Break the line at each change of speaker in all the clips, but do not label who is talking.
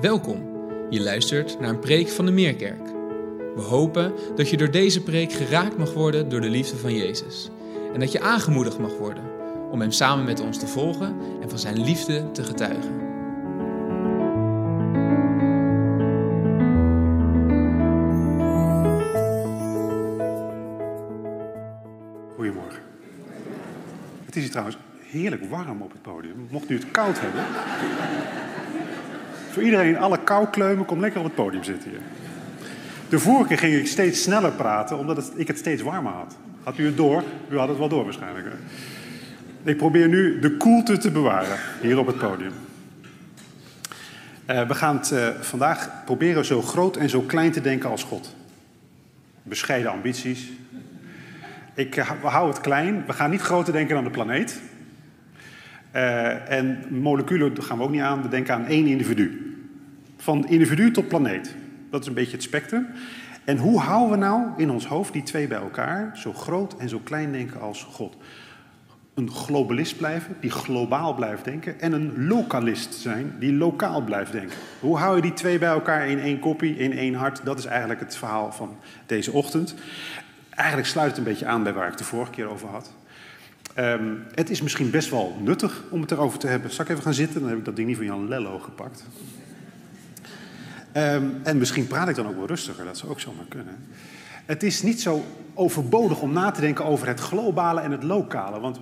Welkom. Je luistert naar een preek van de Meerkerk. We hopen dat je door deze preek geraakt mag worden door de liefde van Jezus. En dat je aangemoedigd mag worden om Hem samen met ons te volgen en van Zijn liefde te getuigen.
Goedemorgen. Het is hier trouwens heerlijk warm op het podium. Mocht u het koud hebben. Voor iedereen, alle koukleumen, kom lekker op het podium zitten hier. De vorige keer ging ik steeds sneller praten, omdat ik het steeds warmer had. Had u het door? U had het wel door waarschijnlijk. Hè? Ik probeer nu de koelte te bewaren, hier op het podium. Uh, we gaan het uh, vandaag proberen zo groot en zo klein te denken als God. Bescheiden ambities. Ik we houden het klein. We gaan niet groter denken dan de planeet. Uh, en moleculen gaan we ook niet aan. We denken aan één individu. Van individu tot planeet. Dat is een beetje het spectrum. En hoe houden we nou in ons hoofd die twee bij elkaar, zo groot en zo klein denken als God? Een globalist blijven, die globaal blijft denken, en een localist zijn, die lokaal blijft denken. Hoe hou je die twee bij elkaar in één kopie, in één hart? Dat is eigenlijk het verhaal van deze ochtend. Eigenlijk sluit het een beetje aan bij waar ik de vorige keer over had. Um, het is misschien best wel nuttig om het erover te hebben. Zal ik even gaan zitten? Dan heb ik dat ding niet van Jan Lello gepakt. Um, en misschien praat ik dan ook wel rustiger, dat zou ook zomaar kunnen. Het is niet zo overbodig om na te denken over het globale en het lokale. Want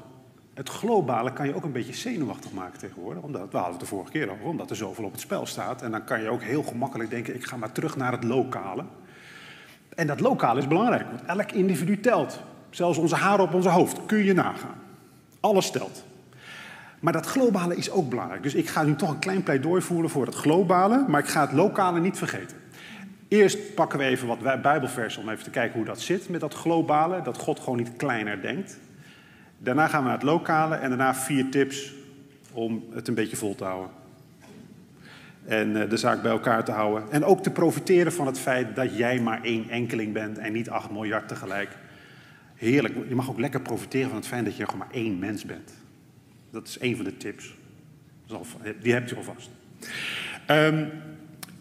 het globale kan je ook een beetje zenuwachtig maken tegenwoordig. Omdat, we hadden het de vorige keer over, omdat er zoveel op het spel staat. En dan kan je ook heel gemakkelijk denken, ik ga maar terug naar het lokale. En dat lokale is belangrijk, want elk individu telt. Zelfs onze haren op onze hoofd, kun je nagaan. Alles telt. Maar dat globale is ook belangrijk. Dus ik ga nu toch een klein pleidooi voeren voor het globale, maar ik ga het lokale niet vergeten. Eerst pakken we even wat Bijbelversen om even te kijken hoe dat zit met dat globale, dat God gewoon niet kleiner denkt. Daarna gaan we naar het lokale en daarna vier tips om het een beetje vol te houden. En de zaak bij elkaar te houden. En ook te profiteren van het feit dat jij maar één enkeling bent en niet acht miljard tegelijk. Heerlijk. Je mag ook lekker profiteren van het feit dat je gewoon maar één mens bent. Dat is één van de tips. Die hebt u alvast. Um,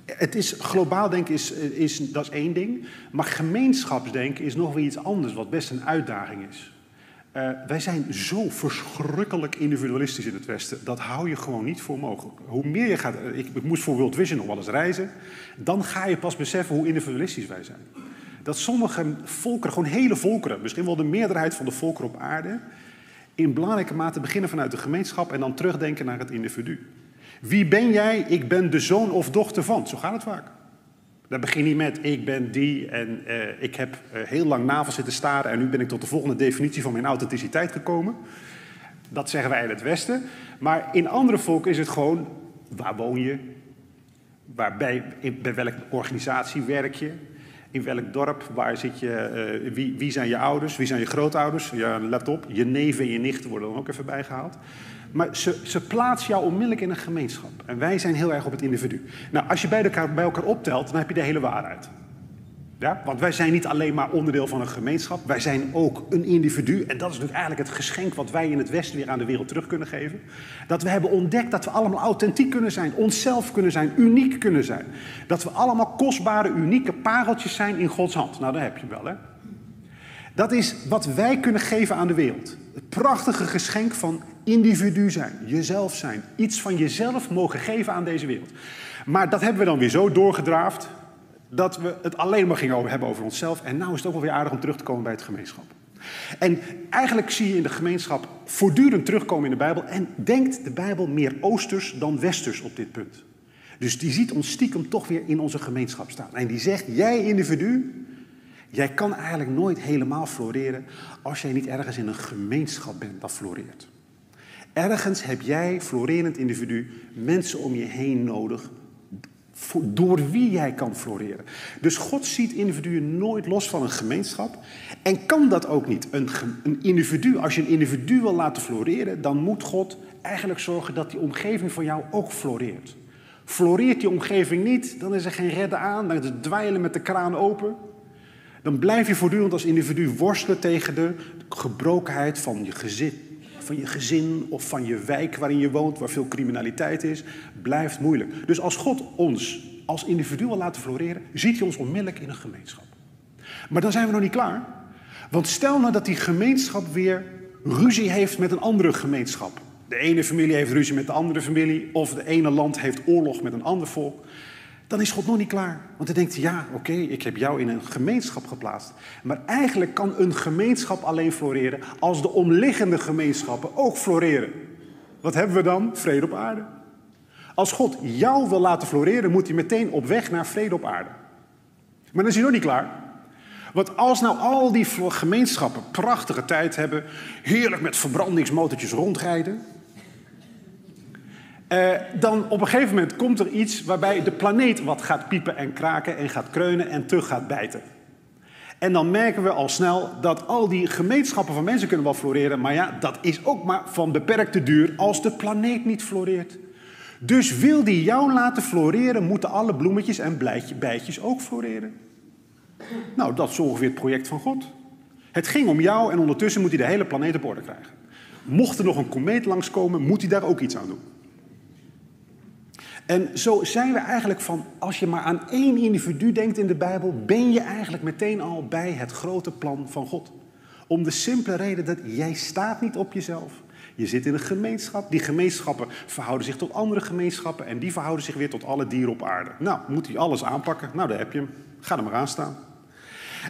het is, globaal denken is, is, dat is één ding. Maar gemeenschapsdenken is nog weer iets anders, wat best een uitdaging is. Uh, wij zijn zo verschrikkelijk individualistisch in het Westen. Dat hou je gewoon niet voor mogelijk. Hoe meer je gaat. Ik, ik moest voor World Vision nog wel eens reizen. Dan ga je pas beseffen hoe individualistisch wij zijn. Dat sommige volkeren, gewoon hele volkeren, misschien wel de meerderheid van de volkeren op aarde, in belangrijke mate beginnen vanuit de gemeenschap en dan terugdenken naar het individu. Wie ben jij? Ik ben de zoon of dochter van. Zo gaat het vaak. Dan begin je met ik ben die en uh, ik heb uh, heel lang navel zitten staren en nu ben ik tot de volgende definitie van mijn authenticiteit gekomen. Dat zeggen wij in het Westen. Maar in andere volken is het gewoon waar woon je? Waarbij, bij welke organisatie werk je? In welk dorp? Waar zit je? Uh, wie, wie, zijn je ouders? Wie zijn je grootouders? Ja, let op, je neven en je nichten worden dan ook even bijgehaald. Maar ze, ze plaatsen jou onmiddellijk in een gemeenschap. En wij zijn heel erg op het individu. Nou, als je bij elkaar, bij elkaar optelt, dan heb je de hele waarheid. Ja? Want wij zijn niet alleen maar onderdeel van een gemeenschap, wij zijn ook een individu. En dat is natuurlijk eigenlijk het geschenk wat wij in het Westen weer aan de wereld terug kunnen geven. Dat we hebben ontdekt dat we allemaal authentiek kunnen zijn, onszelf kunnen zijn, uniek kunnen zijn. Dat we allemaal kostbare, unieke pareltjes zijn in Gods hand. Nou, daar heb je wel, hè. Dat is wat wij kunnen geven aan de wereld. Het prachtige geschenk van individu zijn, jezelf zijn. Iets van jezelf mogen geven aan deze wereld. Maar dat hebben we dan weer zo doorgedraafd dat we het alleen maar gingen hebben over onszelf. En nou is het ook wel weer aardig om terug te komen bij het gemeenschap. En eigenlijk zie je in de gemeenschap voortdurend terugkomen in de Bijbel. En denkt de Bijbel meer oosters dan westers op dit punt. Dus die ziet ons stiekem toch weer in onze gemeenschap staan. En die zegt, jij individu, jij kan eigenlijk nooit helemaal floreren als jij niet ergens in een gemeenschap bent dat floreert. Ergens heb jij, florerend individu, mensen om je heen nodig door wie jij kan floreren. Dus God ziet individuen nooit los van een gemeenschap en kan dat ook niet. Een, individu, als je een individu wil laten floreren, dan moet God eigenlijk zorgen dat die omgeving van jou ook floreert. Floreert die omgeving niet, dan is er geen redden aan, dan is het dweilen met de kraan open. Dan blijf je voortdurend als individu worstelen tegen de gebrokenheid van je gezin, van je gezin of van je wijk waarin je woont, waar veel criminaliteit is, blijft moeilijk. Dus als God ons als individu wil laten floreren, ziet hij ons onmiddellijk in een gemeenschap. Maar dan zijn we nog niet klaar. Want stel nou dat die gemeenschap weer ruzie heeft met een andere gemeenschap. De ene familie heeft ruzie met de andere familie, of de ene land heeft oorlog met een ander volk. Dan is God nog niet klaar. Want hij denkt, ja, oké, ik heb jou in een gemeenschap geplaatst. Maar eigenlijk kan een gemeenschap alleen floreren als de omliggende gemeenschappen ook floreren. Wat hebben we dan? Vrede op aarde. Als God jou wil laten floreren, moet hij meteen op weg naar vrede op aarde. Maar dan is hij nog niet klaar. Want als nou al die gemeenschappen prachtige tijd hebben, heerlijk met verbrandingsmotortjes rondrijden, eh, dan op een gegeven moment komt er iets waarbij de planeet wat gaat piepen en kraken en gaat kreunen en terug gaat bijten. En dan merken we al snel dat al die gemeenschappen van mensen kunnen wel floreren, maar ja, dat is ook maar van beperkte duur als de planeet niet floreert. Dus wil die jou laten floreren, moeten alle bloemetjes en bijtjes ook floreren. Nou, dat is ongeveer het project van God. Het ging om jou en ondertussen moet hij de hele planeet op orde krijgen. Mocht er nog een komeet langskomen, moet hij daar ook iets aan doen. En zo zijn we eigenlijk van, als je maar aan één individu denkt in de Bijbel, ben je eigenlijk meteen al bij het grote plan van God. Om de simpele reden dat jij staat niet op jezelf. Je zit in een gemeenschap. Die gemeenschappen verhouden zich tot andere gemeenschappen. En die verhouden zich weer tot alle dieren op aarde. Nou, moet hij alles aanpakken? Nou, daar heb je hem. Ga er maar aan staan.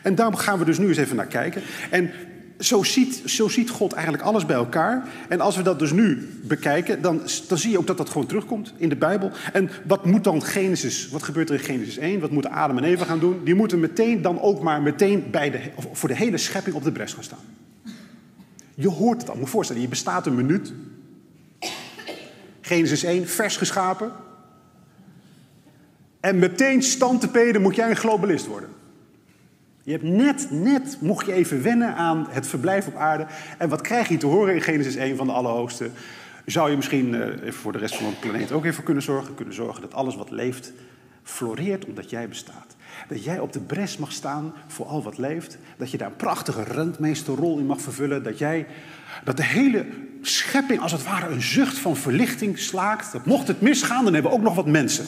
En daar gaan we dus nu eens even naar kijken. En zo ziet, zo ziet God eigenlijk alles bij elkaar. En als we dat dus nu bekijken, dan, dan zie je ook dat dat gewoon terugkomt in de Bijbel. En wat moet dan Genesis, wat gebeurt er in Genesis 1? Wat moeten Adam en Eva gaan doen? Die moeten meteen dan ook maar meteen bij de, voor de hele schepping op de bres gaan staan. Je hoort het al, moet je voorstellen, je bestaat een minuut. Genesis 1, vers geschapen. En meteen stand te peden moet jij een globalist worden. Je hebt net, net, mocht je even wennen aan het verblijf op aarde. En wat krijg je te horen in Genesis 1 van de Allerhoogste? Zou je misschien even voor de rest van de planeet ook even kunnen zorgen? Kunnen zorgen dat alles wat leeft floreert omdat jij bestaat. Dat jij op de bres mag staan voor al wat leeft. Dat je daar een prachtige rentmeesterrol in mag vervullen. Dat, jij, dat de hele schepping als het ware een zucht van verlichting slaakt. Dat mocht het misgaan, dan hebben we ook nog wat mensen.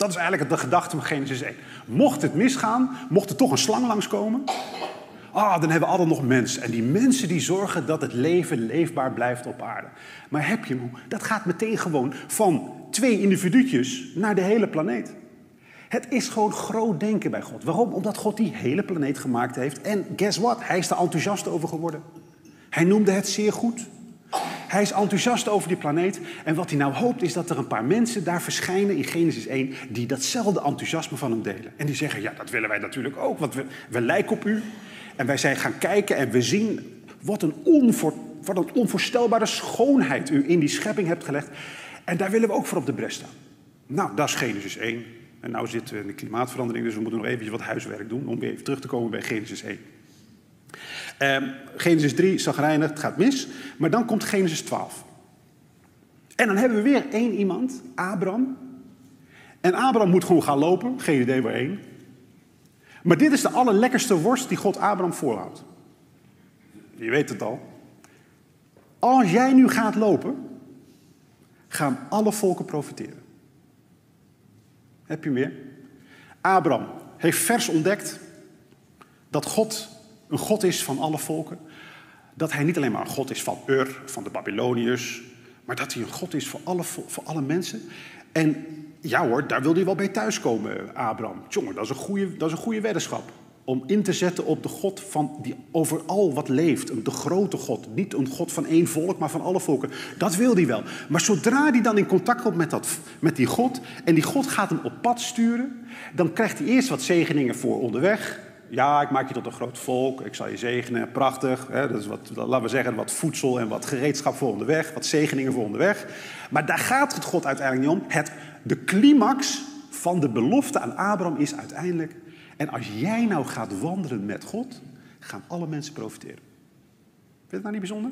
Dat is eigenlijk de gedachte van Genesis 1. Mocht het misgaan, mocht er toch een slang langskomen. Ah, dan hebben we altijd nog mensen. En die mensen die zorgen dat het leven leefbaar blijft op aarde. Maar heb je hem? Dat gaat meteen gewoon van twee individuutjes naar de hele planeet. Het is gewoon groot denken bij God. Waarom? Omdat God die hele planeet gemaakt heeft. En guess what? Hij is er enthousiast over geworden. Hij noemde het zeer goed. Hij is enthousiast over die planeet. En wat hij nou hoopt is dat er een paar mensen daar verschijnen in Genesis 1 die datzelfde enthousiasme van hem delen. En die zeggen, ja, dat willen wij natuurlijk ook, want we, lijken op u. En wij zijn gaan kijken en we zien wat een, onvoor, wat een onvoorstelbare schoonheid u in die schepping hebt gelegd. En daar willen we ook voor op de bres staan. Nou, dat is Genesis 1. En nu zitten we in de klimaatverandering, dus we moeten nog eventjes wat huiswerk doen om weer even terug te komen bij Genesis 1. Um, Genesis 3, zagrijnig, het gaat mis. Maar dan komt Genesis 12. En dan hebben we weer één iemand, Abraham. En Abraham moet gewoon gaan lopen, geen idee waarheen. Maar dit is de allerlekkerste worst die God Abraham voorhoudt. Je weet het al. Als jij nu gaat lopen, gaan alle volken profiteren. Heb je meer? Abraham heeft vers ontdekt dat God een God is van alle volken. Dat hij niet alleen maar een God is van Ur, van de Babyloniërs, maar dat hij een God is voor alle, voor alle mensen. En ja hoor, daar wil hij wel bij thuiskomen, Abraham. Jongen, dat is een goede, dat is een goede weddenschap. Om in te zetten op de God van die over al wat leeft. De grote God. Niet een God van één volk, maar van alle volken. Dat wil hij wel. Maar zodra hij dan in contact komt met, dat, met die God. en die God gaat hem op pad sturen. dan krijgt hij eerst wat zegeningen voor onderweg. Ja, ik maak je tot een groot volk, ik zal je zegenen, prachtig. Hè, dat is wat, laten we zeggen, wat voedsel en wat gereedschap voor onderweg, wat zegeningen voor onderweg. Maar daar gaat het God uiteindelijk niet om. Het, de climax van de belofte aan Abraham is uiteindelijk... en als jij nou gaat wandelen met God, gaan alle mensen profiteren. Vind je het nou niet bijzonder?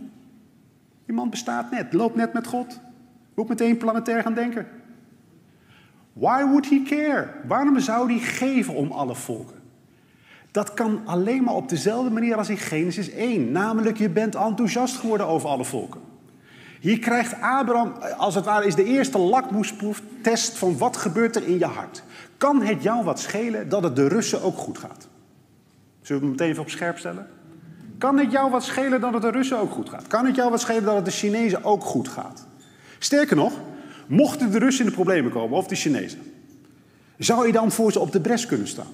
Die man bestaat net, loopt net met God. Moet meteen planetair gaan denken. Why would he care? Waarom zou hij geven om alle volken? Dat kan alleen maar op dezelfde manier als in Genesis 1. Namelijk, je bent enthousiast geworden over alle volken. Hier krijgt Abraham, als het ware, is de eerste lakmoesproeftest van wat gebeurt er in je hart. Kan het jou wat schelen dat het de Russen ook goed gaat? Zullen we het meteen even op scherp stellen? Kan het jou wat schelen dat het de Russen ook goed gaat? Kan het jou wat schelen dat het de Chinezen ook goed gaat? Sterker nog, mochten de Russen in de problemen komen, of de Chinezen, zou je dan voor ze op de bres kunnen staan?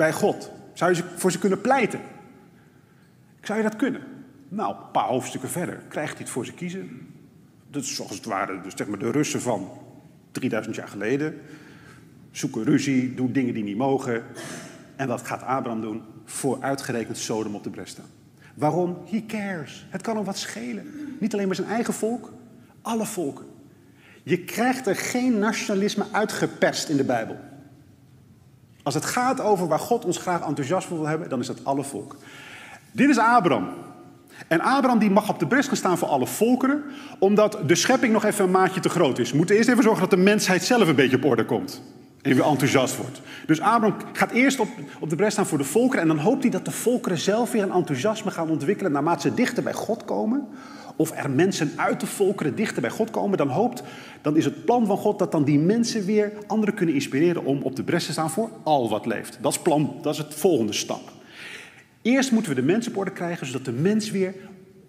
Bij God. Zou je voor ze kunnen pleiten? Zou je dat kunnen? Nou, een paar hoofdstukken verder krijgt hij het voor ze kiezen. Dat is zoals het ware dus zeg maar de Russen van 3000 jaar geleden. Zoeken ruzie, doen dingen die niet mogen. En wat gaat Abraham doen? Voor uitgerekend Sodom op de bres staan. Waarom? He cares. Het kan hem wat schelen. Niet alleen maar zijn eigen volk, alle volken. Je krijgt er geen nationalisme uitgeperst in de Bijbel. Als het gaat over waar God ons graag enthousiast wil hebben, dan is dat alle volken. Dit is Abraham. En Abraham die mag op de bres gaan staan voor alle volkeren, omdat de schepping nog even een maatje te groot is. We moeten eerst even zorgen dat de mensheid zelf een beetje op orde komt. En weer enthousiast wordt. Dus Abraham gaat eerst op, op de bres staan voor de volkeren. En dan hoopt hij dat de volkeren zelf weer een enthousiasme gaan ontwikkelen. naarmate ze dichter bij God komen. Of er mensen uit de volkeren dichter bij God komen. Dan hoopt, dan is het plan van God dat dan die mensen weer anderen kunnen inspireren. om op de bres te staan voor al wat leeft. Dat is, plan, dat is het volgende stap. Eerst moeten we de mensen op orde krijgen, zodat de mens weer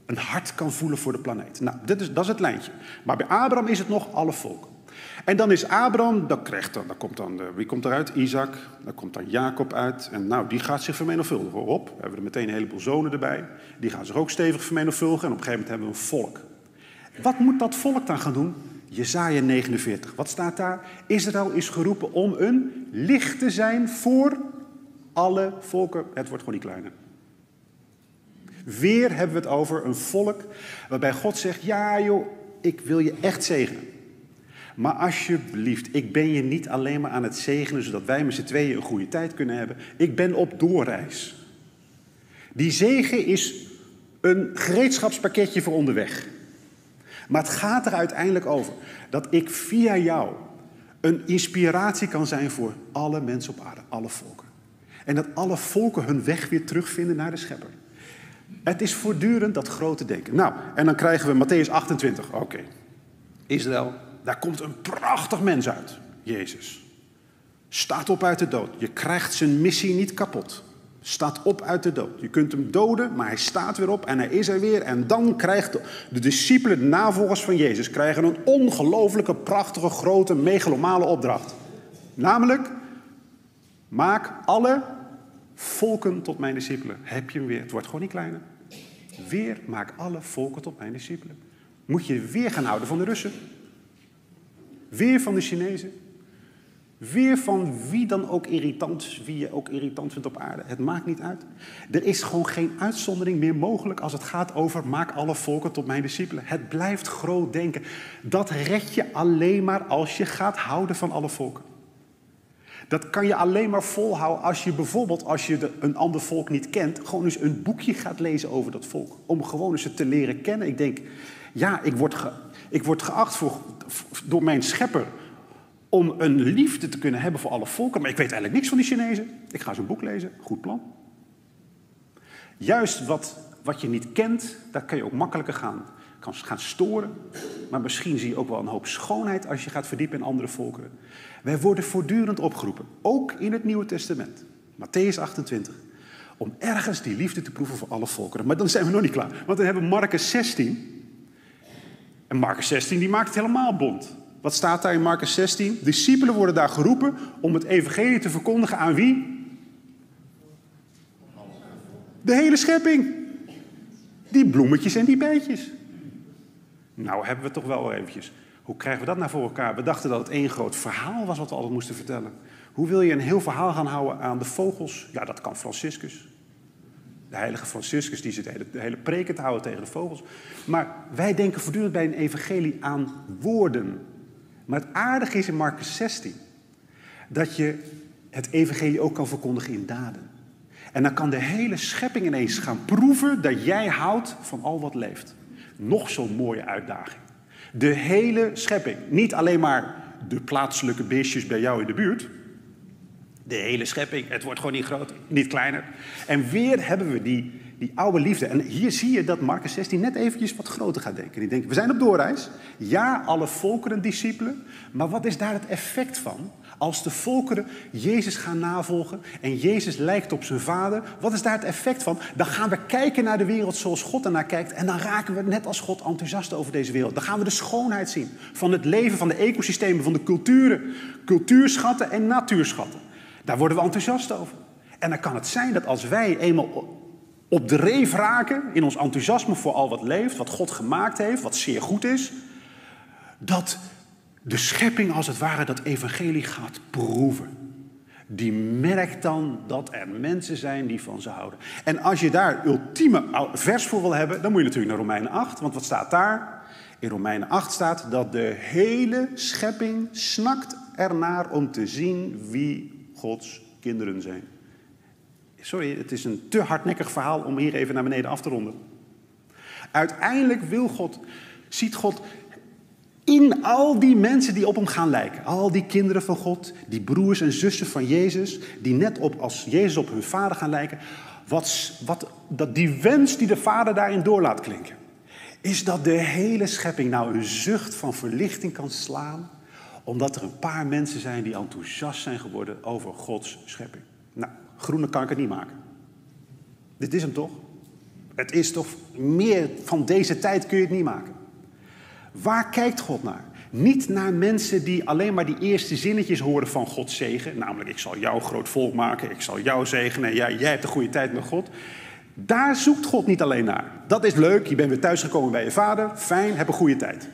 een hart kan voelen voor de planeet. Nou, dit is, dat is het lijntje. Maar bij Abraham is het nog alle volken. En dan is Abraham, dan krijgt dan, dan komt dan, de, wie komt eruit? Isaac, dan komt dan Jacob uit. En nou, die gaat zich vermenigvuldigen. Op, we hebben er meteen een heleboel zonen erbij. Die gaan zich ook stevig vermenigvuldigen. En op een gegeven moment hebben we een volk. Wat moet dat volk dan gaan doen? Jezaja 49. Wat staat daar? Israël is geroepen om een licht te zijn voor alle volken. Het wordt gewoon niet kleiner. Weer hebben we het over een volk waarbij God zegt: Ja, joh, ik wil je echt zegenen. Maar alsjeblieft, ik ben je niet alleen maar aan het zegenen zodat wij met z'n tweeën een goede tijd kunnen hebben. Ik ben op doorreis. Die zegen is een gereedschapspakketje voor onderweg. Maar het gaat er uiteindelijk over dat ik via jou een inspiratie kan zijn voor alle mensen op aarde, alle volken. En dat alle volken hun weg weer terugvinden naar de schepper. Het is voortdurend dat grote denken. Nou, en dan krijgen we Matthäus 28. Oké. Israël, daar komt een prachtig mens uit. Jezus. Staat op uit de dood. Je krijgt zijn missie niet kapot. Staat op uit de dood. Je kunt hem doden, maar hij staat weer op en hij is er weer. En dan krijgt de, discipelen, de navolgers van Jezus, krijgen een ongelooflijke, prachtige, grote, megalomale opdracht. Namelijk, maak alle volken tot mijn discipelen. Heb je hem weer. Het wordt gewoon niet kleiner. Weer maak alle volken tot mijn discipelen. Moet je weer gaan houden van de Russen. Weer van de Chinezen. Weer van wie dan ook irritant, wie je ook irritant vindt op aarde. Het maakt niet uit. Er is gewoon geen uitzondering meer mogelijk als het gaat over maak alle volken tot mijn discipelen. Het blijft groot denken. Dat red je alleen maar als je gaat houden van alle volken. Dat kan je alleen maar volhouden als je bijvoorbeeld, als je een ander volk niet kent, gewoon eens een boekje gaat lezen over dat volk. Om gewoon eens het te leren kennen. Ik denk, ja, ik word, ge, ik word geacht voor, door mijn schepper om een liefde te kunnen hebben voor alle volken. Maar ik weet eigenlijk niks van die Chinezen. Ik ga zo'n boek lezen. Goed plan. Juist wat, wat je niet kent, daar kan je ook makkelijker gaan, kan gaan storen. Maar misschien zie je ook wel een hoop schoonheid als je gaat verdiepen in andere volkeren. Wij worden voortdurend opgeroepen, ook in het Nieuwe Testament. Matthäus 28. Om ergens die liefde te proeven voor alle volkeren. Maar dan zijn we nog niet klaar. Want dan hebben we Marcus 16. En Marcus 16 die maakt het helemaal bond. Wat staat daar in Marcus 16? Discipelen worden daar geroepen om het evangelie te verkondigen aan wie? De hele schepping. Die bloemetjes en die bijtjes. Nou hebben we toch wel eventjes. Hoe krijgen we dat nou voor elkaar? We dachten dat het één groot verhaal was wat we altijd moesten vertellen. Hoe wil je een heel verhaal gaan houden aan de vogels? Ja, dat kan Franciscus. De heilige Franciscus die zit de hele, hele preken te houden tegen de vogels. Maar wij denken voortdurend bij een evangelie aan woorden. Maar het aardige is in Marcus 16 dat je het evangelie ook kan verkondigen in daden. En dan kan de hele schepping ineens gaan proeven dat jij houdt van al wat leeft. Nog zo'n mooie uitdaging. De hele schepping. Niet alleen maar de plaatselijke beestjes bij jou in de buurt. De hele schepping, het wordt gewoon niet groter, niet kleiner. En weer hebben we die, die oude liefde. En hier zie je dat Marcus 16 net eventjes wat groter gaat denken. Die denkt, we zijn op doorreis. Ja, alle volkeren discipelen. Maar wat is daar het effect van? Als de volkeren Jezus gaan navolgen en Jezus lijkt op zijn vader, wat is daar het effect van? Dan gaan we kijken naar de wereld zoals God ernaar kijkt en dan raken we net als God enthousiast over deze wereld. Dan gaan we de schoonheid zien van het leven, van de ecosystemen, van de culturen, cultuurschatten en natuurschatten. Daar worden we enthousiast over. En dan kan het zijn dat als wij eenmaal op de reef raken in ons enthousiasme voor al wat leeft, wat God gemaakt heeft, wat zeer goed is, dat de schepping als het ware dat evangelie gaat proeven. Die merkt dan dat er mensen zijn die van ze houden. En als je daar ultieme vers voor wil hebben, dan moet je natuurlijk naar Romeinen 8. Want wat staat daar? In Romeinen 8 staat dat de hele schepping snakt ernaar om te zien wie Gods kinderen zijn. Sorry, het is een te hardnekkig verhaal om hier even naar beneden af te ronden. Uiteindelijk wil God, ziet God in al die mensen die op hem gaan lijken. Al die kinderen van God, die broers en zussen van Jezus, die net op, als Jezus op hun vader gaan lijken. Wat, wat, dat die wens die de vader daarin door laat klinken, is dat de hele schepping nou een zucht van verlichting kan slaan, omdat er een paar mensen zijn die enthousiast zijn geworden over Gods schepping. Nou, groene kan ik het niet maken. Dit is hem toch? Het is toch meer van deze tijd kun je het niet maken. Waar kijkt God naar? Niet naar mensen die alleen maar die eerste zinnetjes horen van Gods zegen. Namelijk, ik zal jou groot volk maken, ik zal jou zegenen, jij, jij hebt een goede tijd met God. Daar zoekt God niet alleen naar. Dat is leuk, je bent weer thuisgekomen bij je vader, fijn, heb een goede tijd.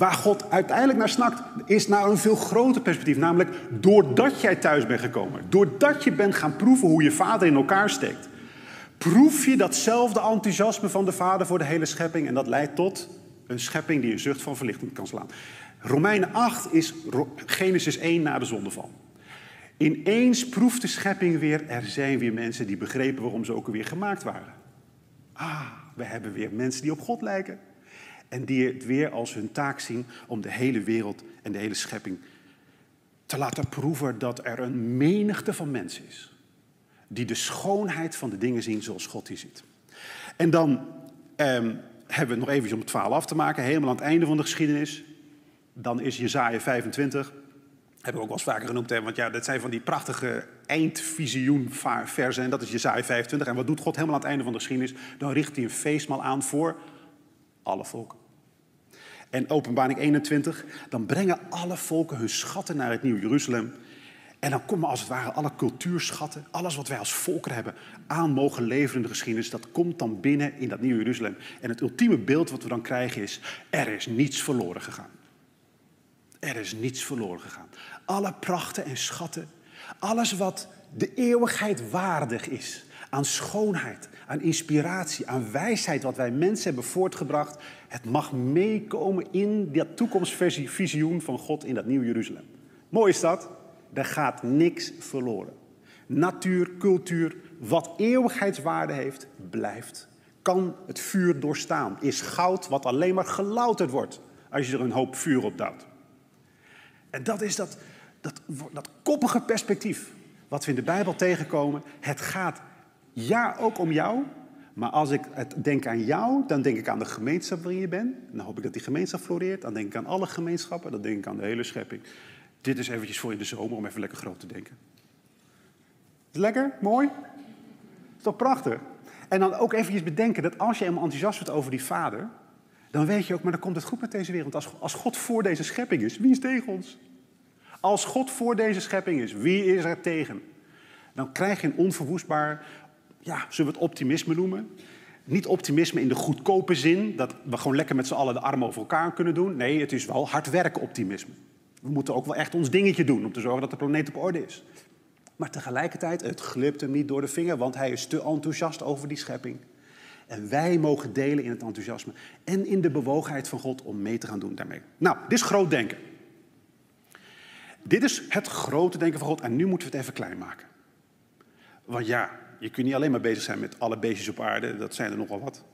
Waar God uiteindelijk naar snakt, is naar een veel groter perspectief. Namelijk, doordat jij thuis bent gekomen, doordat je bent gaan proeven hoe je vader in elkaar steekt, proef je datzelfde enthousiasme van de vader voor de hele schepping en dat leidt tot een schepping die een zucht van verlichting kan slaan. Romeinen 8 is Genesis 1 na de zondeval. Ineens proeft de schepping weer, er zijn weer mensen die begrepen waarom ze ook weer gemaakt waren. Ah, we hebben weer mensen die op God lijken. En die het weer als hun taak zien om de hele wereld en de hele schepping te laten proeven dat er een menigte van mensen is. Die de schoonheid van de dingen zien zoals God die ziet. En dan ehm, hebben we nog even om het verhaal af te maken, helemaal aan het einde van de geschiedenis. Dan is Jezaja 25, heb ik ook wel eens vaker genoemd, hè, want ja, dat zijn van die prachtige eindvisioenversen en dat is Jezaja 25. En wat doet God helemaal aan het einde van de geschiedenis? Dan richt hij een feestmaal aan voor alle volken. En openbaring 21, dan brengen alle volken hun schatten naar het Nieuwe Jeruzalem. En dan komen als het ware alle cultuurschatten, alles wat wij als volker hebben aan mogen leveren in de geschiedenis, dat komt dan binnen in dat nieuwe Jeruzalem. En het ultieme beeld wat we dan krijgen is, er is niets verloren gegaan. Er is niets verloren gegaan. Alle prachten en schatten, alles wat de eeuwigheid waardig is, aan schoonheid, aan inspiratie, aan wijsheid, wat wij mensen hebben voortgebracht, het mag meekomen in dat toekomstvisioen van God in dat nieuwe Jeruzalem. Mooi is dat. Er gaat niks verloren. Natuur, cultuur, wat eeuwigheidswaarde heeft, blijft. Kan het vuur doorstaan. Is goud wat alleen maar gelouterd wordt als je er een hoop vuur op duwt. En dat is dat, dat, dat koppige perspectief wat we in de Bijbel tegenkomen. Het gaat ja ook om jou, maar als ik denk aan jou, dan denk ik aan de gemeenschap waarin je bent. Dan hoop ik dat die gemeenschap floreert. Dan denk ik aan alle gemeenschappen, dan denk ik aan de hele schepping. Dit is eventjes voor in de zomer om even lekker groot te denken. Is lekker? Mooi? Is toch prachtig? En dan ook eventjes bedenken dat als je helemaal enthousiast wordt over die vader, dan weet je ook, maar dan komt het goed met deze wereld. Als, als God voor deze schepping is, wie is tegen ons? Als God voor deze schepping is, wie is er tegen? Dan krijg je een onverwoestbaar, ja, zullen we het optimisme noemen? Niet optimisme in de goedkope zin, dat we gewoon lekker met z'n allen de armen over elkaar kunnen doen. Nee, het is wel hard werken optimisme. We moeten ook wel echt ons dingetje doen om te zorgen dat de planeet op orde is. Maar tegelijkertijd, het glipt hem niet door de vinger, want hij is te enthousiast over die schepping. En wij mogen delen in het enthousiasme en in de bewogenheid van God om mee te gaan doen daarmee. Nou, dit is groot denken. Dit is het grote denken van God en nu moeten we het even klein maken. Want ja, je kunt niet alleen maar bezig zijn met alle beestjes op aarde, dat zijn er nogal wat. Zullen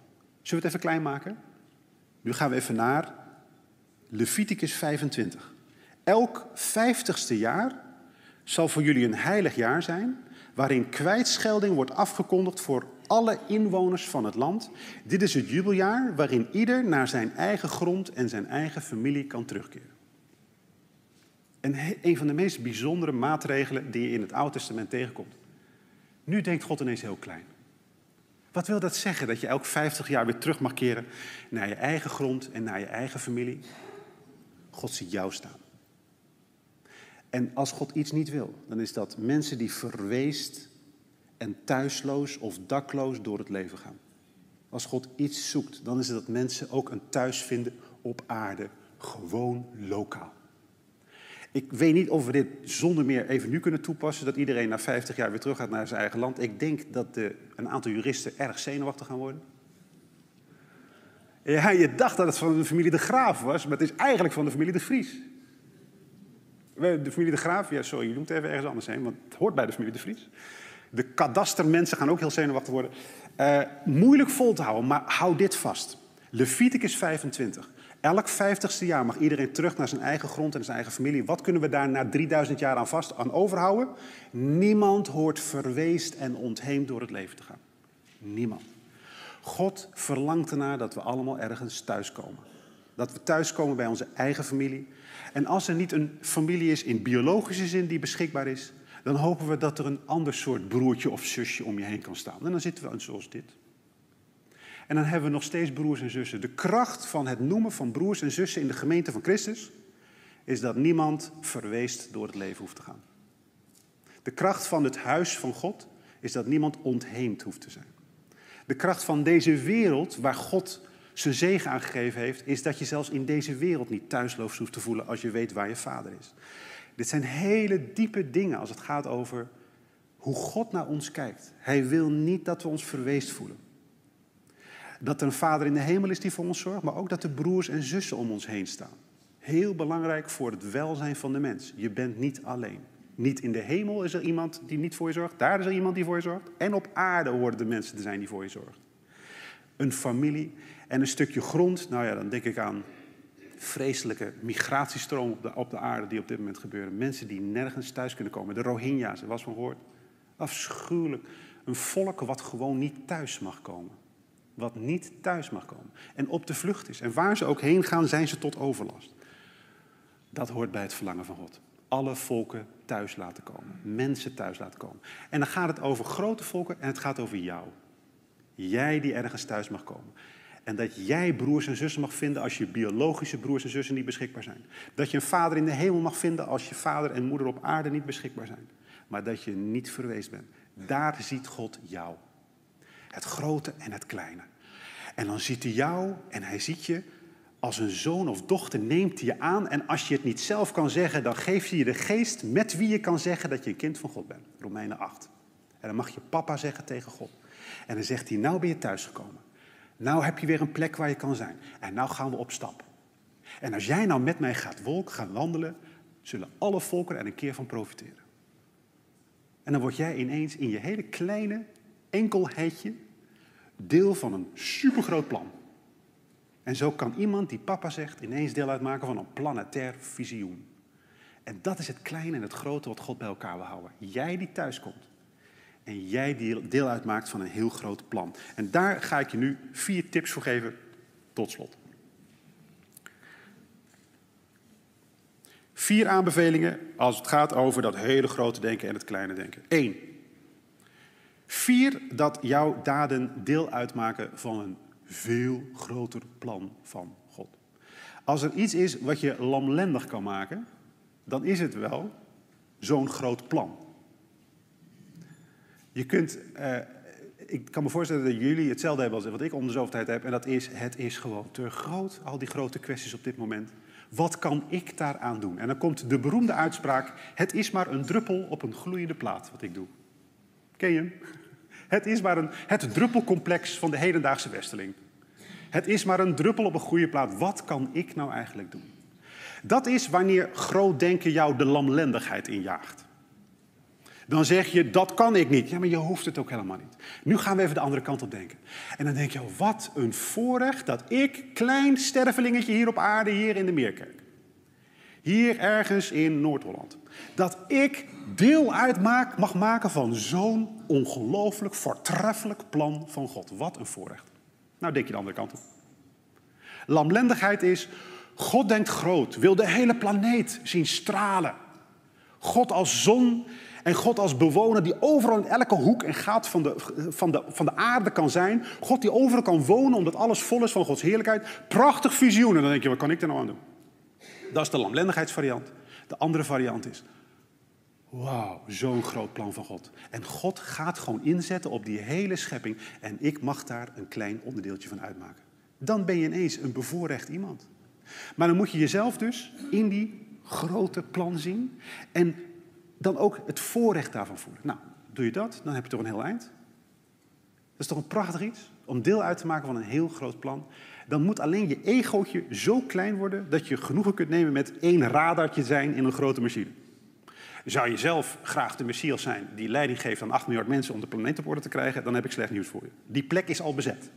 we het even klein maken? Nu gaan we even naar Leviticus 25. Elk vijftigste jaar zal voor jullie een heilig jaar zijn, waarin kwijtschelding wordt afgekondigd voor alle inwoners van het land. Dit is het jubeljaar waarin ieder naar zijn eigen grond en zijn eigen familie kan terugkeren. En een van de meest bijzondere maatregelen die je in het Oude Testament tegenkomt. Nu denkt God ineens heel klein. Wat wil dat zeggen? Dat je elk 50 jaar weer terug mag keren naar je eigen grond en naar je eigen familie? God ziet jou staan. En als God iets niet wil, dan is dat mensen die verweest en thuisloos of dakloos door het leven gaan. Als God iets zoekt, dan is het dat mensen ook een thuis vinden op aarde, gewoon lokaal. Ik weet niet of we dit zonder meer even nu kunnen toepassen, dat iedereen na 50 jaar weer terug gaat naar zijn eigen land. Ik denk dat de, een aantal juristen erg zenuwachtig gaan worden. Je dacht dat het van de familie de Graaf was, maar het is eigenlijk van de familie de Vries. De familie de Graaf, ja sorry, je noemt even ergens anders heen, want het hoort bij de familie de Vries. De kadastermensen gaan ook heel zenuwachtig worden. Uh, moeilijk vol te houden, maar hou dit vast. Leviticus 25. Elk vijftigste jaar mag iedereen terug naar zijn eigen grond en zijn eigen familie. Wat kunnen we daar na 3000 jaar aan vast aan overhouden? Niemand hoort verweest en ontheemd door het leven te gaan. Niemand. God verlangt ernaar dat we allemaal ergens thuiskomen. Dat we thuiskomen bij onze eigen familie. En als er niet een familie is in biologische zin die beschikbaar is, dan hopen we dat er een ander soort broertje of zusje om je heen kan staan. En dan zitten we zoals dit. En dan hebben we nog steeds broers en zussen. De kracht van het noemen van broers en zussen in de gemeente van Christus is dat niemand verweest door het leven hoeft te gaan. De kracht van het huis van God is dat niemand ontheemd hoeft te zijn. De kracht van deze wereld, waar God zijn zegen aan gegeven heeft, is dat je zelfs in deze wereld niet thuisloos hoeft te voelen als je weet waar je vader is. Dit zijn hele diepe dingen als het gaat over hoe God naar ons kijkt. Hij wil niet dat we ons verweest voelen. Dat er een vader in de hemel is die voor ons zorgt, maar ook dat er broers en zussen om ons heen staan. Heel belangrijk voor het welzijn van de mens. Je bent niet alleen. Niet in de hemel is er iemand die niet voor je zorgt. Daar is er iemand die voor je zorgt. En op aarde horen de mensen te zijn die voor je zorgt. Een familie en een stukje grond. Nou ja, dan denk ik aan vreselijke migratiestroom op de, op de aarde die op dit moment gebeuren. Mensen die nergens thuis kunnen komen. De Rohingya's, er was van gehoord. Afschuwelijk. Een volk wat gewoon niet thuis mag komen. Wat niet thuis mag komen. En op de vlucht is. En waar ze ook heen gaan, zijn ze tot overlast. Dat hoort bij het verlangen van God. Alle volken thuis laten komen. Mensen thuis laten komen. En dan gaat het over grote volken en het gaat over jou. Jij die ergens thuis mag komen. En dat jij broers en zussen mag vinden als je biologische broers en zussen niet beschikbaar zijn. Dat je een vader in de hemel mag vinden als je vader en moeder op aarde niet beschikbaar zijn. Maar dat je niet verweest bent. Daar ziet God jou. Het grote en het kleine. En dan ziet hij jou en hij ziet je als een zoon of dochter, neemt hij je aan. En als je het niet zelf kan zeggen, dan geeft hij je de geest met wie je kan zeggen dat je een kind van God bent. Romeinen 8. En dan mag je papa zeggen tegen God. En dan zegt hij, nou ben je thuisgekomen. Nou heb je weer een plek waar je kan zijn. En nou gaan we op stap. En als jij nou met mij gaat wolken, gaan wandelen, zullen alle volken er een keer van profiteren. En dan word jij ineens in je hele kleine enkelheidje deel van een supergroot plan. En zo kan iemand die papa zegt ineens deel uitmaken van een planetair visioen. En dat is het kleine en het grote wat God bij elkaar wil houden. Jij die thuis komt. En jij die deel uitmaakt van een heel groot plan. En daar ga ik je nu vier tips voor geven tot slot. Vier aanbevelingen als het gaat over dat hele grote denken en het kleine denken. Eén. Vier dat jouw daden deel uitmaken van een veel groter plan van God. Als er iets is wat je lamlendig kan maken, dan is het wel zo'n groot plan. Je kunt, uh, ik kan me voorstellen dat jullie hetzelfde hebben als wat ik om de zoveel tijd heb. En dat is, het is gewoon te groot, al die grote kwesties op dit moment. Wat kan ik daaraan doen? En dan komt de beroemde uitspraak, het is maar een druppel op een gloeiende plaat wat ik doe. Ken je hem? Het is maar een, het druppelcomplex van de hedendaagse westeling. Het is maar een druppel op een goede plaat. Wat kan ik nou eigenlijk doen? Dat is wanneer groot denken jou de lamlendigheid injaagt. Dan zeg je, dat kan ik niet. Ja, maar je hoeft het ook helemaal niet. Nu gaan we even de andere kant op denken. En dan denk je, oh, wat een voorrecht dat ik, klein stervelingetje hier op aarde, hier in de Meerkerk, hier ergens in Noord-Holland, dat ik deel uitmaak, mag maken van zo'n ongelooflijk voortreffelijk plan van God. Wat een voorrecht. Nou, denk je de andere kant op. Lamlendigheid is, God denkt groot, wil de hele planeet zien stralen. God als zon en God als bewoner die overal in elke hoek en gaat van de, van, de, van de aarde kan zijn. God die overal kan wonen omdat alles vol is van Gods heerlijkheid. Prachtig visioen. En dan denk je, wat kan ik er nou aan doen? Dat is de lamlendigheidsvariant. De andere variant is, wauw, zo'n groot plan van God. En God gaat gewoon inzetten op die hele schepping. En ik mag daar een klein onderdeeltje van uitmaken. Dan ben je ineens een bevoorrecht iemand. Maar dan moet je jezelf dus in die grote plan zien. En dan ook het voorrecht daarvan voelen. Nou, doe je dat, dan heb je toch een heel eind. Dat is toch een prachtig iets? Om deel uit te maken van een heel groot plan. Dan moet alleen je egootje zo klein worden dat je genoegen kunt nemen met één radartje zijn in een grote machine. Zou je zelf graag de Messias zijn die leiding geeft aan 8 miljard mensen om de planeet op orde te krijgen, dan heb ik slecht nieuws voor je. Die plek is al bezet.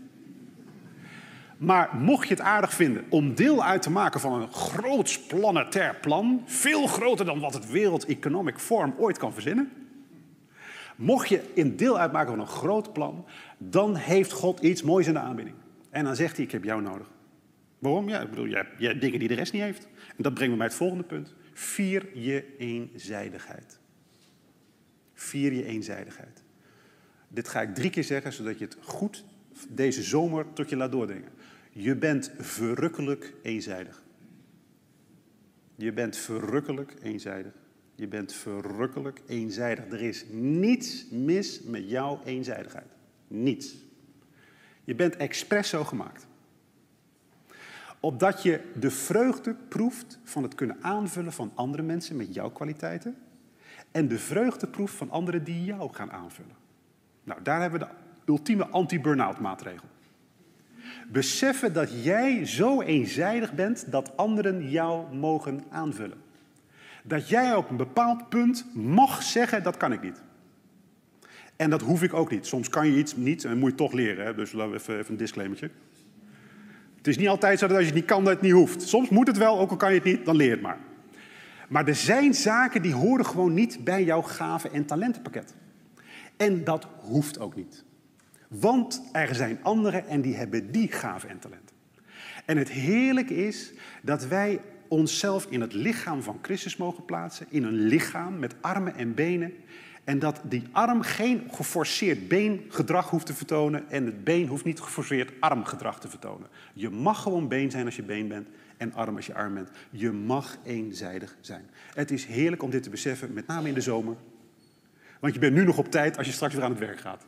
Maar mocht je het aardig vinden om deel uit te maken van een groots planetair plan, veel groter dan wat het Wereld Economic Forum ooit kan verzinnen, mocht je in deel uitmaken van een groot plan, dan heeft God iets moois in de aanbieding. En dan zegt hij, ik heb jou nodig. Waarom? Ja, ik bedoel, jij hebt dingen die de rest niet heeft. En dat brengt me bij het volgende punt. Vier je eenzijdigheid. Vier je eenzijdigheid. Dit ga ik drie keer zeggen, zodat je het goed deze zomer tot je laat doordringen. Je bent verrukkelijk eenzijdig. Je bent verrukkelijk eenzijdig. Je bent verrukkelijk eenzijdig. Er is niets mis met jouw eenzijdigheid. Niets. Je bent expres zo gemaakt. Opdat je de vreugde proeft van het kunnen aanvullen van andere mensen met jouw kwaliteiten. En de vreugde proeft van anderen die jou gaan aanvullen. Nou, daar hebben we de ultieme anti-burnout maatregel. Beseffen dat jij zo eenzijdig bent dat anderen jou mogen aanvullen. Dat jij op een bepaald punt mag zeggen, dat kan ik niet. En dat hoef ik ook niet. Soms kan je iets niet en moet je toch leren. Hè? Dus even, even een disclaimertje. Het is niet altijd zo dat als je het niet kan, dat het niet hoeft. Soms moet het wel, ook al kan je het niet, dan leer het maar. Maar er zijn zaken die horen gewoon niet bij jouw gaven- en talentenpakket. En dat hoeft ook niet. Want er zijn anderen en die hebben die gaven en talenten. En het heerlijke is dat wij onszelf in het lichaam van Christus mogen plaatsen. In een lichaam met armen en benen. En dat die arm geen geforceerd beengedrag hoeft te vertonen. En het been hoeft niet geforceerd armgedrag te vertonen. Je mag gewoon been zijn als je been bent. En arm als je arm bent. Je mag eenzijdig zijn. Het is heerlijk om dit te beseffen, met name in de zomer. Want je bent nu nog op tijd als je straks weer aan het werk gaat.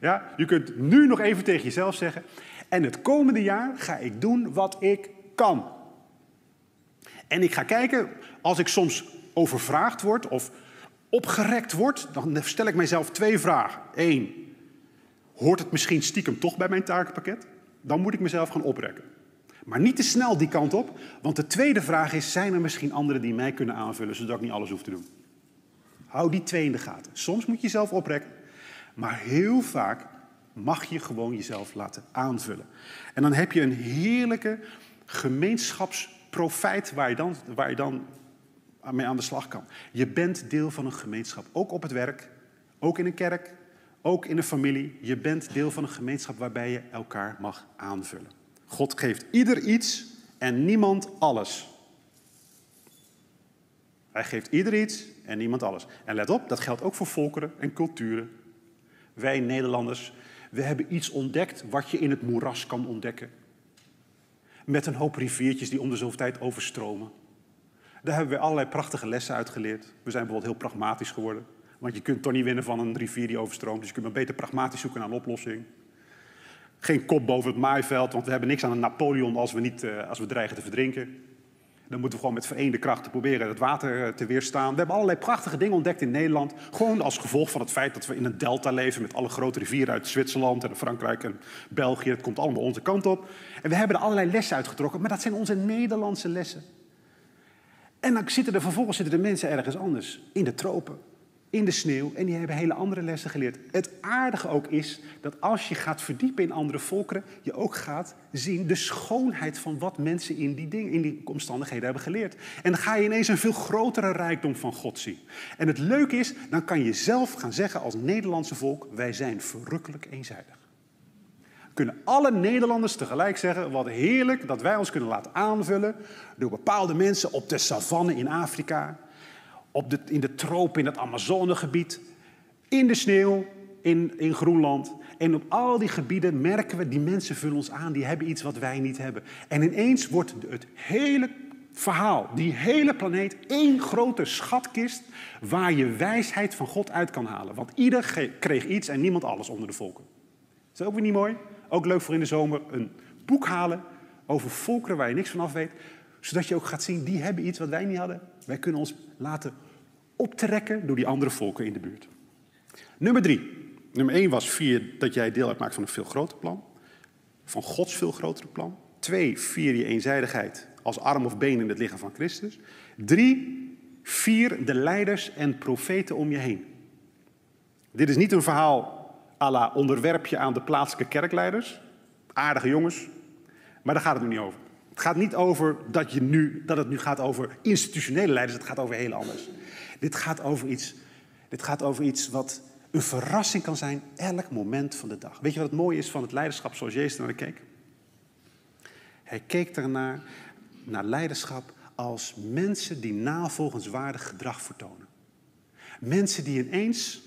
Ja, je kunt nu nog even tegen jezelf zeggen. En het komende jaar ga ik doen wat ik kan. En ik ga kijken, als ik soms overvraagd word of opgerekt word, dan stel ik mijzelf twee vragen. Eén, hoort het misschien stiekem toch bij mijn takenpakket? Dan moet ik mezelf gaan oprekken. Maar niet te snel die kant op, want de tweede vraag is: zijn er misschien anderen die mij kunnen aanvullen zodat ik niet alles hoef te doen? Hou die twee in de gaten. Soms moet je jezelf oprekken, maar heel vaak mag je gewoon jezelf laten aanvullen. En dan heb je een heerlijke gemeenschapsprofijt waar je dan, waar je dan mee aan de slag kan. Je bent deel van een gemeenschap, ook op het werk, ook in een kerk, ook in een familie. Je bent deel van een gemeenschap waarbij je elkaar mag aanvullen. God geeft ieder iets en niemand alles. Hij geeft ieder iets en niemand alles. En let op, dat geldt ook voor volkeren en culturen. Wij Nederlanders, we hebben iets ontdekt wat je in het moeras kan ontdekken. Met een hoop riviertjes die om de zoveel tijd overstromen. Daar hebben we allerlei prachtige lessen uit geleerd. We zijn bijvoorbeeld heel pragmatisch geworden. Want je kunt toch niet winnen van een rivier die overstroomt. Dus je kunt maar beter pragmatisch zoeken naar een oplossing. Geen kop boven het maaiveld, want we hebben niks aan een Napoleon als we, niet, uh, als we dreigen te verdrinken. Dan moeten we gewoon met vereende krachten proberen het water eh, te weerstaan. We hebben allerlei prachtige dingen ontdekt in Nederland. Gewoon als gevolg van het feit dat we in een delta leven met alle grote rivieren uit Zwitserland en Frankrijk en België. Het komt allemaal onze kant op. En we hebben er allerlei lessen uitgetrokken, maar dat zijn onze Nederlandse lessen. En dan zitten er vervolgens zitten de mensen ergens anders, in de tropen. in de sneeuw en die hebben hele andere lessen geleerd. Het aardige ook is dat als je gaat verdiepen in andere volkeren, je ook gaat zien de schoonheid van wat mensen in die, dingen, in die omstandigheden hebben geleerd. En dan ga je ineens een veel grotere rijkdom van God zien. En het leuke is, dan kan je zelf gaan zeggen als Nederlandse volk, wij zijn verrukkelijk eenzijdig. Kunnen alle Nederlanders tegelijk zeggen, wat heerlijk dat wij ons kunnen laten aanvullen door bepaalde mensen op de savanne in Afrika, op de, in de tropen, in het Amazonegebied, in de sneeuw, in, in Groenland. En op al die gebieden merken we, die mensen vullen ons aan, die hebben iets wat wij niet hebben. En ineens wordt het hele verhaal, die hele planeet, één grote schatkist waar je wijsheid van God uit kan halen. Want ieder kreeg iets en niemand alles onder de volken. Is dat ook weer niet mooi? Ook leuk voor in de zomer een boek halen over volkeren waar je niks van af weet. Zodat je ook gaat zien, die hebben iets wat wij niet hadden. Wij kunnen ons laten optrekken door die andere volken in de buurt. Nummer drie. Nummer één was vier dat jij deel uitmaakt van een veel groter plan. Van Gods veel grotere plan. Twee, vier je eenzijdigheid als arm of been in het lichaam van Christus. Drie, vier de leiders en profeten om je heen. Dit is niet een verhaal à la onderwerp je aan de plaatselijke kerkleiders. Aardige jongens. Maar daar gaat het nu niet over. Het gaat niet over dat, je nu, dat het nu gaat over institutionele leiders. Het gaat over heel anders. Dit gaat over iets, dit gaat over iets wat een verrassing kan zijn elk moment van de dag. Weet je wat het mooie is van het leiderschap zoals Jezus naar keek? Hij keek ernaar, naar leiderschap als mensen die navolgenswaardig gedrag vertonen. Mensen die ineens,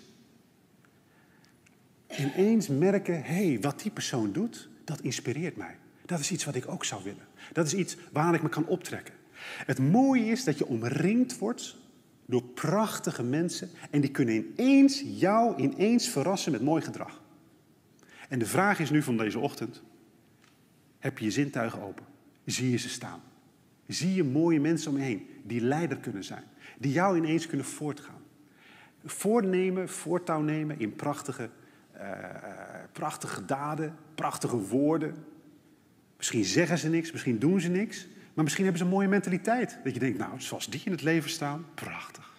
ineens merken, hé, hey, wat die persoon doet, dat inspireert mij. Dat is iets wat ik ook zou willen. Dat is iets waar ik me kan optrekken. Het mooie is dat je omringd wordt door prachtige mensen en die kunnen ineens jou ineens verrassen met mooi gedrag. En de vraag is nu van deze ochtend, heb je je zintuigen open? Zie je ze staan? Zie je mooie mensen om je heen die leider kunnen zijn, die jou ineens kunnen voortgaan? Voornemen, voortouw nemen in prachtige, uh, prachtige daden, prachtige woorden. Misschien zeggen ze niks, misschien doen ze niks, maar misschien hebben ze een mooie mentaliteit. Dat je denkt, nou, zoals die in het leven staan, prachtig.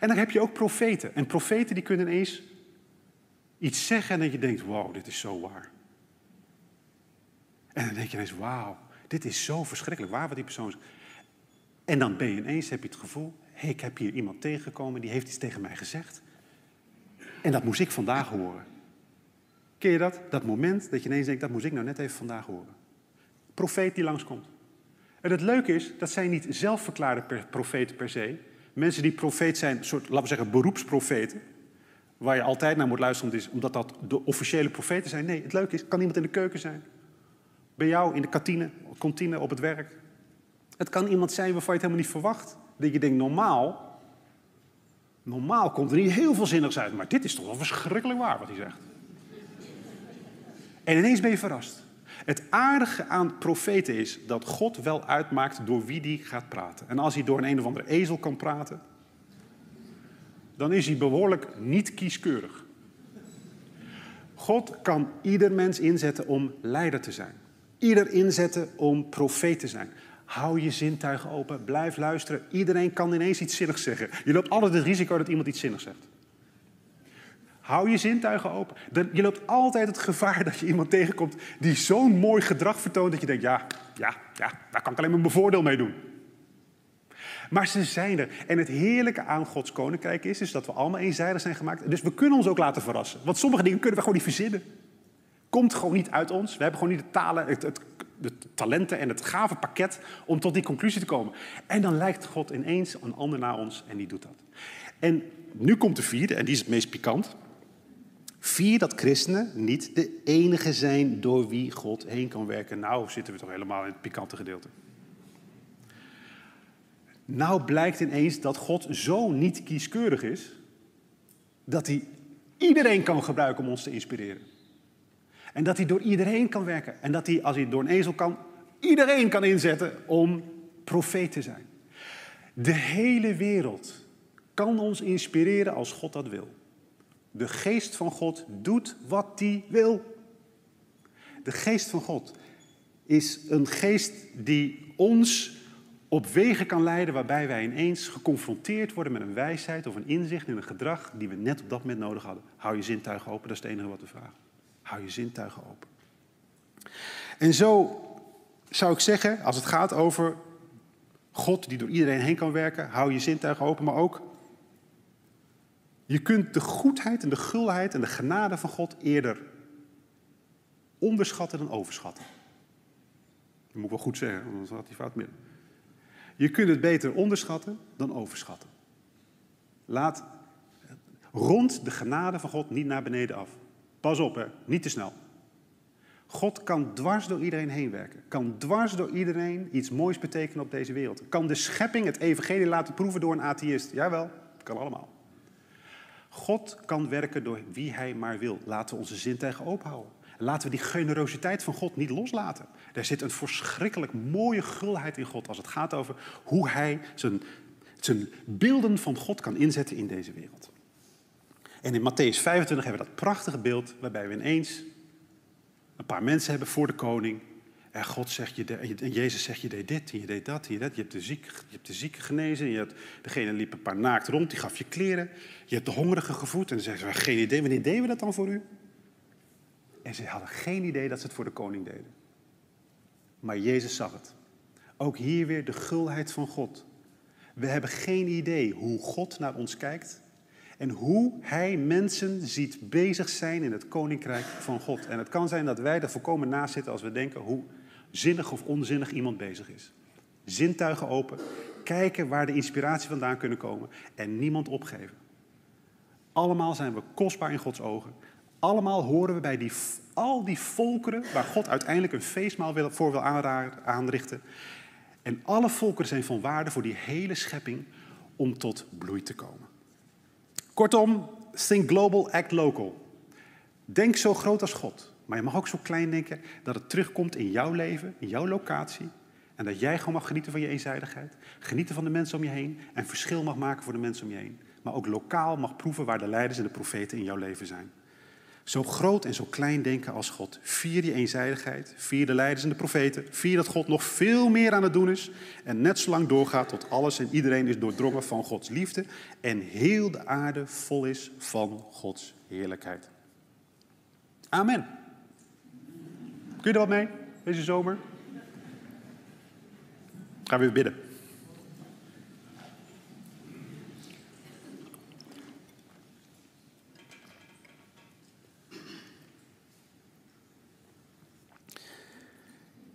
En dan heb je ook profeten. En profeten die kunnen ineens iets zeggen en dat je denkt, wow, dit is zo waar. En dan denk je ineens, wauw, dit is zo verschrikkelijk waar wat die persoon zegt. En dan ben je ineens, heb je het gevoel, hey, ik heb hier iemand tegengekomen, die heeft iets tegen mij gezegd. En dat moest ik vandaag horen. Ken je dat? Dat moment dat je ineens denkt, dat moest ik nou net even vandaag horen. Profeet die langskomt. En het leuke is, dat zijn niet zelfverklaarde profeten per se. Mensen die profeet zijn, soort, laten we zeggen, beroepsprofeten. Waar je altijd naar moet luisteren, omdat dat de officiële profeten zijn. Nee, het leuke is, kan iemand in de keuken zijn. Bij jou in de kantine, kantine op het werk. Het kan iemand zijn waarvan je het helemaal niet verwacht. Dat je denkt, normaal, normaal komt er niet heel veel zinnigs uit. Maar dit is toch wel verschrikkelijk waar wat hij zegt. En ineens ben je verrast. Het aardige aan profeten is dat God wel uitmaakt door wie die gaat praten. En als hij door een een of andere ezel kan praten, dan is hij behoorlijk niet kieskeurig. God kan ieder mens inzetten om leider te zijn. Ieder inzetten om profeet te zijn. Hou je zintuigen open, blijf luisteren. Iedereen kan ineens iets zinnigs zeggen. Je loopt altijd het risico dat iemand iets zinnigs zegt. Hou je zintuigen open. Je loopt altijd het gevaar dat je iemand tegenkomt die zo'n mooi gedrag vertoont dat je denkt, ja, ja, ja, daar kan ik alleen maar mijn voordeel mee doen. Maar ze zijn er. En het heerlijke aan Gods koninkrijk is, is dat we allemaal eenzijdig zijn gemaakt. Dus we kunnen ons ook laten verrassen. Want sommige dingen kunnen we gewoon niet verzinnen. Komt gewoon niet uit ons. We hebben gewoon niet de talen, het, de talenten en het gave pakket om tot die conclusie te komen. En dan lijkt God ineens een ander naar ons en die doet dat. En nu komt de vierde, en die is het meest pikant. Vier dat christenen niet de enige zijn door wie God heen kan werken. Nou zitten we toch helemaal in het pikante gedeelte. Nou blijkt ineens dat God zo niet kieskeurig is, dat hij iedereen kan gebruiken om ons te inspireren. En dat hij door iedereen kan werken. En dat hij, als hij door een ezel kan, iedereen kan inzetten om profeet te zijn. De hele wereld kan ons inspireren als God dat wil. De geest van God doet wat hij wil. De geest van God is een geest die ons op wegen kan leiden waarbij wij ineens geconfronteerd worden met een wijsheid of een inzicht in een gedrag die we net op dat moment nodig hadden. Hou je zintuigen open, dat is het enige wat we vragen. Hou je zintuigen open. En zo zou ik zeggen, als het gaat over God die door iedereen heen kan werken, hou je zintuigen open, maar ook je kunt de goedheid en de gulheid en de genade van God eerder onderschatten dan overschatten. Dat moet ik wel goed zeggen, anders had hij fout midden. Je kunt het beter onderschatten dan overschatten. Laat rond de genade van God niet naar beneden af. Pas op, hè, niet te snel. God kan dwars door iedereen heen werken. Kan dwars door iedereen iets moois betekenen op deze wereld. Kan de schepping het evangelie laten proeven door een atheïst. Jawel, kan allemaal. God kan werken door wie hij maar wil. Laten we onze zintuigen openhouden. Laten we die generositeit van God niet loslaten. Er zit een verschrikkelijk mooie gulheid in God als het gaat over hoe hij zijn, zijn beelden van God kan inzetten in deze wereld. En in Matthäus 25 hebben we dat prachtige beeld waarbij we ineens een paar mensen hebben voor de koning. En God zegt je, en Jezus zegt je deed dit, en je deed dat, en je dat. Je hebt de zieke genezen, je hebt, degene liep een paar naakt rond, die gaf je kleren. Je hebt de hongerige gevoed. En dan zeggen ze, geen idee, wanneer deden we dat dan voor u? En ze hadden geen idee dat ze het voor de koning deden. Maar Jezus zag het. Ook hier weer de gulheid van God. We hebben geen idee hoe God naar ons kijkt en hoe Hij mensen ziet bezig zijn in het koninkrijk van God. En het kan zijn dat wij er volkomen naast zitten als we denken hoe zinnig of onzinnig iemand bezig is. Zintuigen open, kijken waar de inspiratie vandaan kunnen komen en niemand opgeven. Allemaal zijn we kostbaar in Gods ogen. Allemaal horen we bij die, al die volkeren waar God uiteindelijk een feestmaal voor wil aanrichten. En alle volkeren zijn van waarde voor die hele schepping om tot bloei te komen. Kortom, think global, act local. Denk zo groot als God. Maar je mag ook zo klein denken dat het terugkomt in jouw leven, in jouw locatie. En dat jij gewoon mag genieten van je eenzijdigheid. Genieten van de mensen om je heen. En verschil mag maken voor de mensen om je heen. Maar ook lokaal mag proeven waar de leiders en de profeten in jouw leven zijn. Zo groot en zo klein denken als God. Vier die eenzijdigheid, vier de leiders en de profeten. Vier dat God nog veel meer aan het doen is. En net zo lang doorgaat tot alles en iedereen is doordrongen van Gods liefde. En heel de aarde vol is van Gods heerlijkheid. Amen. Kun je er wat mee deze zomer? Gaan we weer bidden.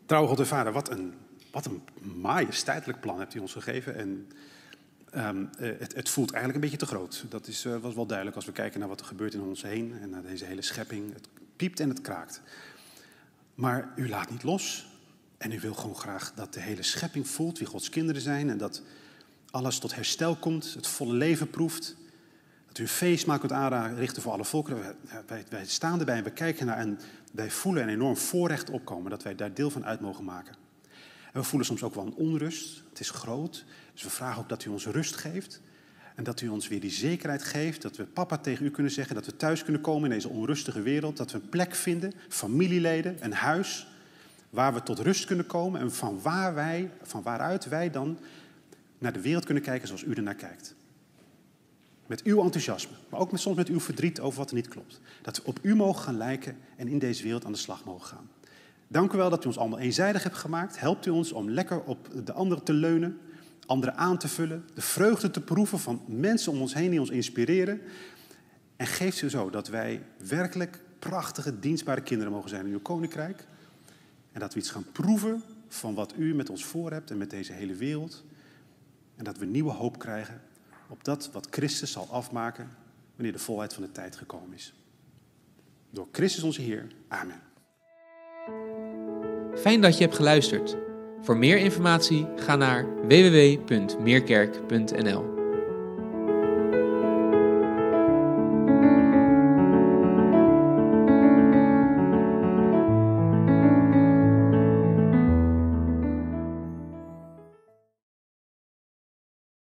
Trouwe God en Vader, wat een, wat een majesteitelijk plan hebt u ons gegeven. En um, het, het, voelt eigenlijk een beetje te groot. Dat is, uh, was wel duidelijk als we kijken naar wat er gebeurt in ons heen en naar deze hele schepping. Het piept en het kraakt. Maar u laat niet los. En u wil gewoon graag dat de hele schepping voelt wie Gods kinderen zijn. En dat alles tot herstel komt, het volle leven proeft. U een feestmaal kunt aanrichten voor alle volkeren. Wij, wij, staan erbij en we kijken naar en wij voelen een enorm voorrecht opkomen dat wij daar deel van uit mogen maken. En we voelen soms ook wel een onrust. Het is groot. Dus we vragen ook dat u ons rust geeft. En dat u ons weer die zekerheid geeft. Dat we papa tegen u kunnen zeggen. Dat we thuis kunnen komen in deze onrustige wereld. Dat we een plek vinden, familieleden, een huis. Waar we tot rust kunnen komen. En van, waar wij, van waaruit wij dan naar de wereld kunnen kijken zoals u ernaar kijkt. Met uw enthousiasme, maar ook met, soms met uw verdriet over wat er niet klopt. Dat we op u mogen gaan lijken en in deze wereld aan de slag mogen gaan. Dank u wel dat u ons allemaal eenzijdig hebt gemaakt. Helpt u ons om lekker op de anderen te leunen, anderen aan te vullen, de vreugde te proeven van mensen om ons heen die ons inspireren. En geeft u zo dat wij werkelijk prachtige, dienstbare kinderen mogen zijn in uw koninkrijk. En dat we iets gaan proeven van wat u met ons voor hebt en met deze hele wereld. En dat we nieuwe hoop krijgen op dat wat Christus zal afmaken wanneer de volheid van de tijd gekomen is. Door Christus onze Heer. Amen.
Fijn dat je hebt geluisterd. Voor meer informatie ga naar www.meerkerk.nl